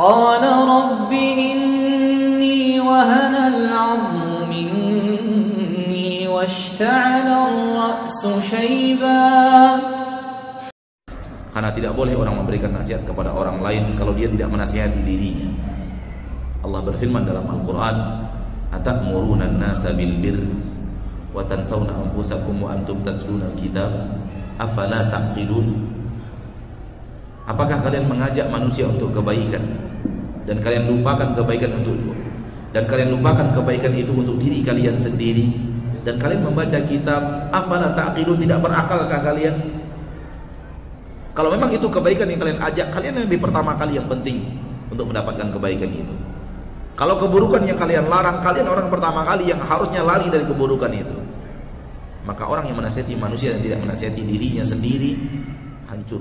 قال رب إني وهن العظم مني واشتعل الرأس شيبا Karena tidak boleh orang memberikan nasihat kepada orang lain kalau dia tidak menasihati dirinya. Allah berfirman dalam Al-Quran, "Atamuruna an-nasa bil birr wa tansawna anfusakum wa antum tatluna al-kitab, afala taqilun?" Apakah kalian mengajak manusia untuk kebaikan dan kalian lupakan kebaikan untuk dan kalian lupakan kebaikan itu untuk diri kalian sendiri dan kalian membaca kitab afala taqilun tidak berakalkah kalian kalau memang itu kebaikan yang kalian ajak, kalian yang lebih pertama kali yang penting untuk mendapatkan kebaikan itu. Kalau keburukan yang kalian larang, kalian orang pertama kali yang harusnya lari dari keburukan itu. Maka orang yang menasihati manusia dan tidak menasihati dirinya sendiri hancur.